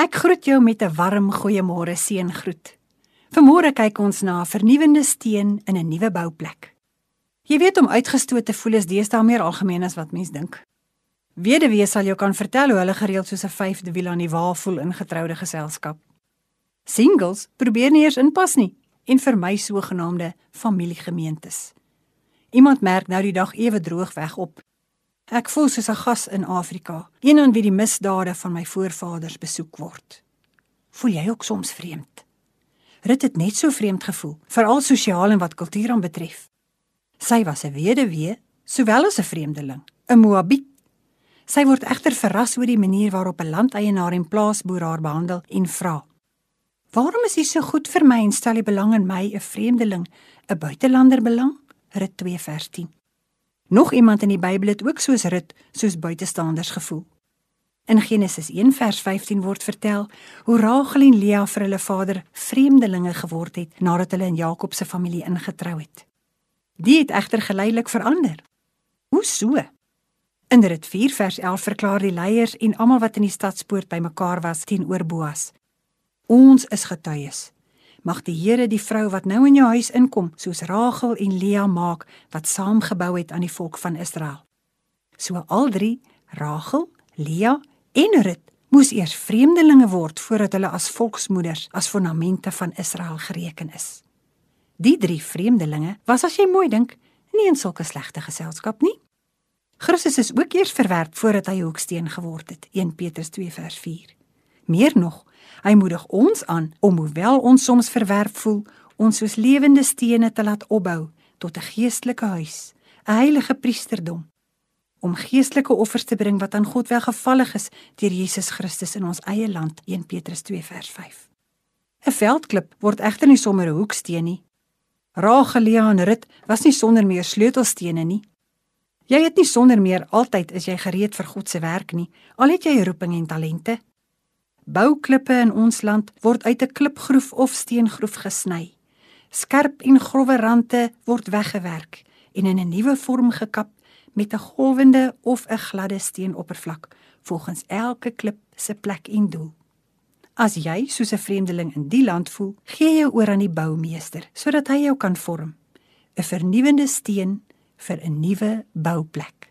Ek groet jou met 'n warm goeiemôre seëngroet. Vanmôre kyk ons na 'n vernuwende steen in 'n nuwe bouplek. Jy weet om uitgestoot te voel is deesdae meer algemeen as wat mens dink. Weduwee sal jou kan vertel hoe hulle gereeld soos 'n vyfde wiel aan die wa voel in getroude geselskap. Singles probeer nie eers inpas nie en vermy sogenaamde familiegemeentes. Iemand merk nou die dag ewe droog weg op. Ek voel soos 'n gas in Afrika, een aan wie die misdade van my voorvaders besoek word. Voel jy ook soms vreemd? Rit het net so vreemd gevoel, veral sosiaal en wat kultuur aan betref. Sy was 'n weduwee, sowel as 'n vreemdeling, 'n Moabiet. Sy word egter verras oor die manier waarop 'n landeienaar en plaasboer haar behandel en vra: "Waarom is jy so goed vir my en stel jy belang in my, 'n vreemdeling, 'n buitelander belang?" Rit 2 vers 10. Nog iemand in die Bybel het ook soos Rut soos buitestanders gevoel. In Genesis 1 vers 15 word vertel hoe Rachel en Lea vir hulle vader vreemdelinge geword het nadat hulle in Jakob se familie ingetrou het. Die het egter geleidelik verander. Hoe so? In Rut 4 vers 11 verklaar die leiers en almal wat in die stadspoort bymekaar was teenoor Boas: Ons is getuies mag die Here die vrou wat nou in jou huis inkom, soos Rachel en Lea maak wat saamgebou het aan die volk van Israel. So al drie, Rachel, Lea en Rut, moes eers vreemdelinge word voordat hulle as volksmoeders as fondamente van Israel gereken is. Die drie vreemdelinge was as jy mooi dink, nie in sulke slegte geselskap nie. Christus is ook eers verwerp voordat hy hoeksteen geword het, 1 Petrus 2 vers 4. Meer nog, Hy moedig ons aan om hoewel ons soms verwerp voel, ons soos lewende stene te laat opbou tot 'n geestelike huis, 'n heilige priesterdom, om geestelike offers te bring wat aan God welgevallig is deur Jesus Christus in ons eie land, 1 Petrus 2 vers 5. 'n Veldklip word egter nie sommer 'n hoeksteen nie. Rachel en Rut was nie sonder meer sleutelstene nie. Jy het nie sonder meer altyd is jy gereed vir God se werk nie, al het jy roeping en talente. Bouklippe in ons land word uit 'n klipgroef of steengroef gesny. Skerp en grouwe rande word weggewerk en in 'n nuwe vorm gekap met 'n golwende of 'n gladde steenoppervlak volgens elke klip se plek en doel. As jy soos 'n vreemdeling in die land voel, gee jou oor aan die boumeester sodat hy jou kan vorm. 'n Vernuwende steen vir 'n nuwe bouplek.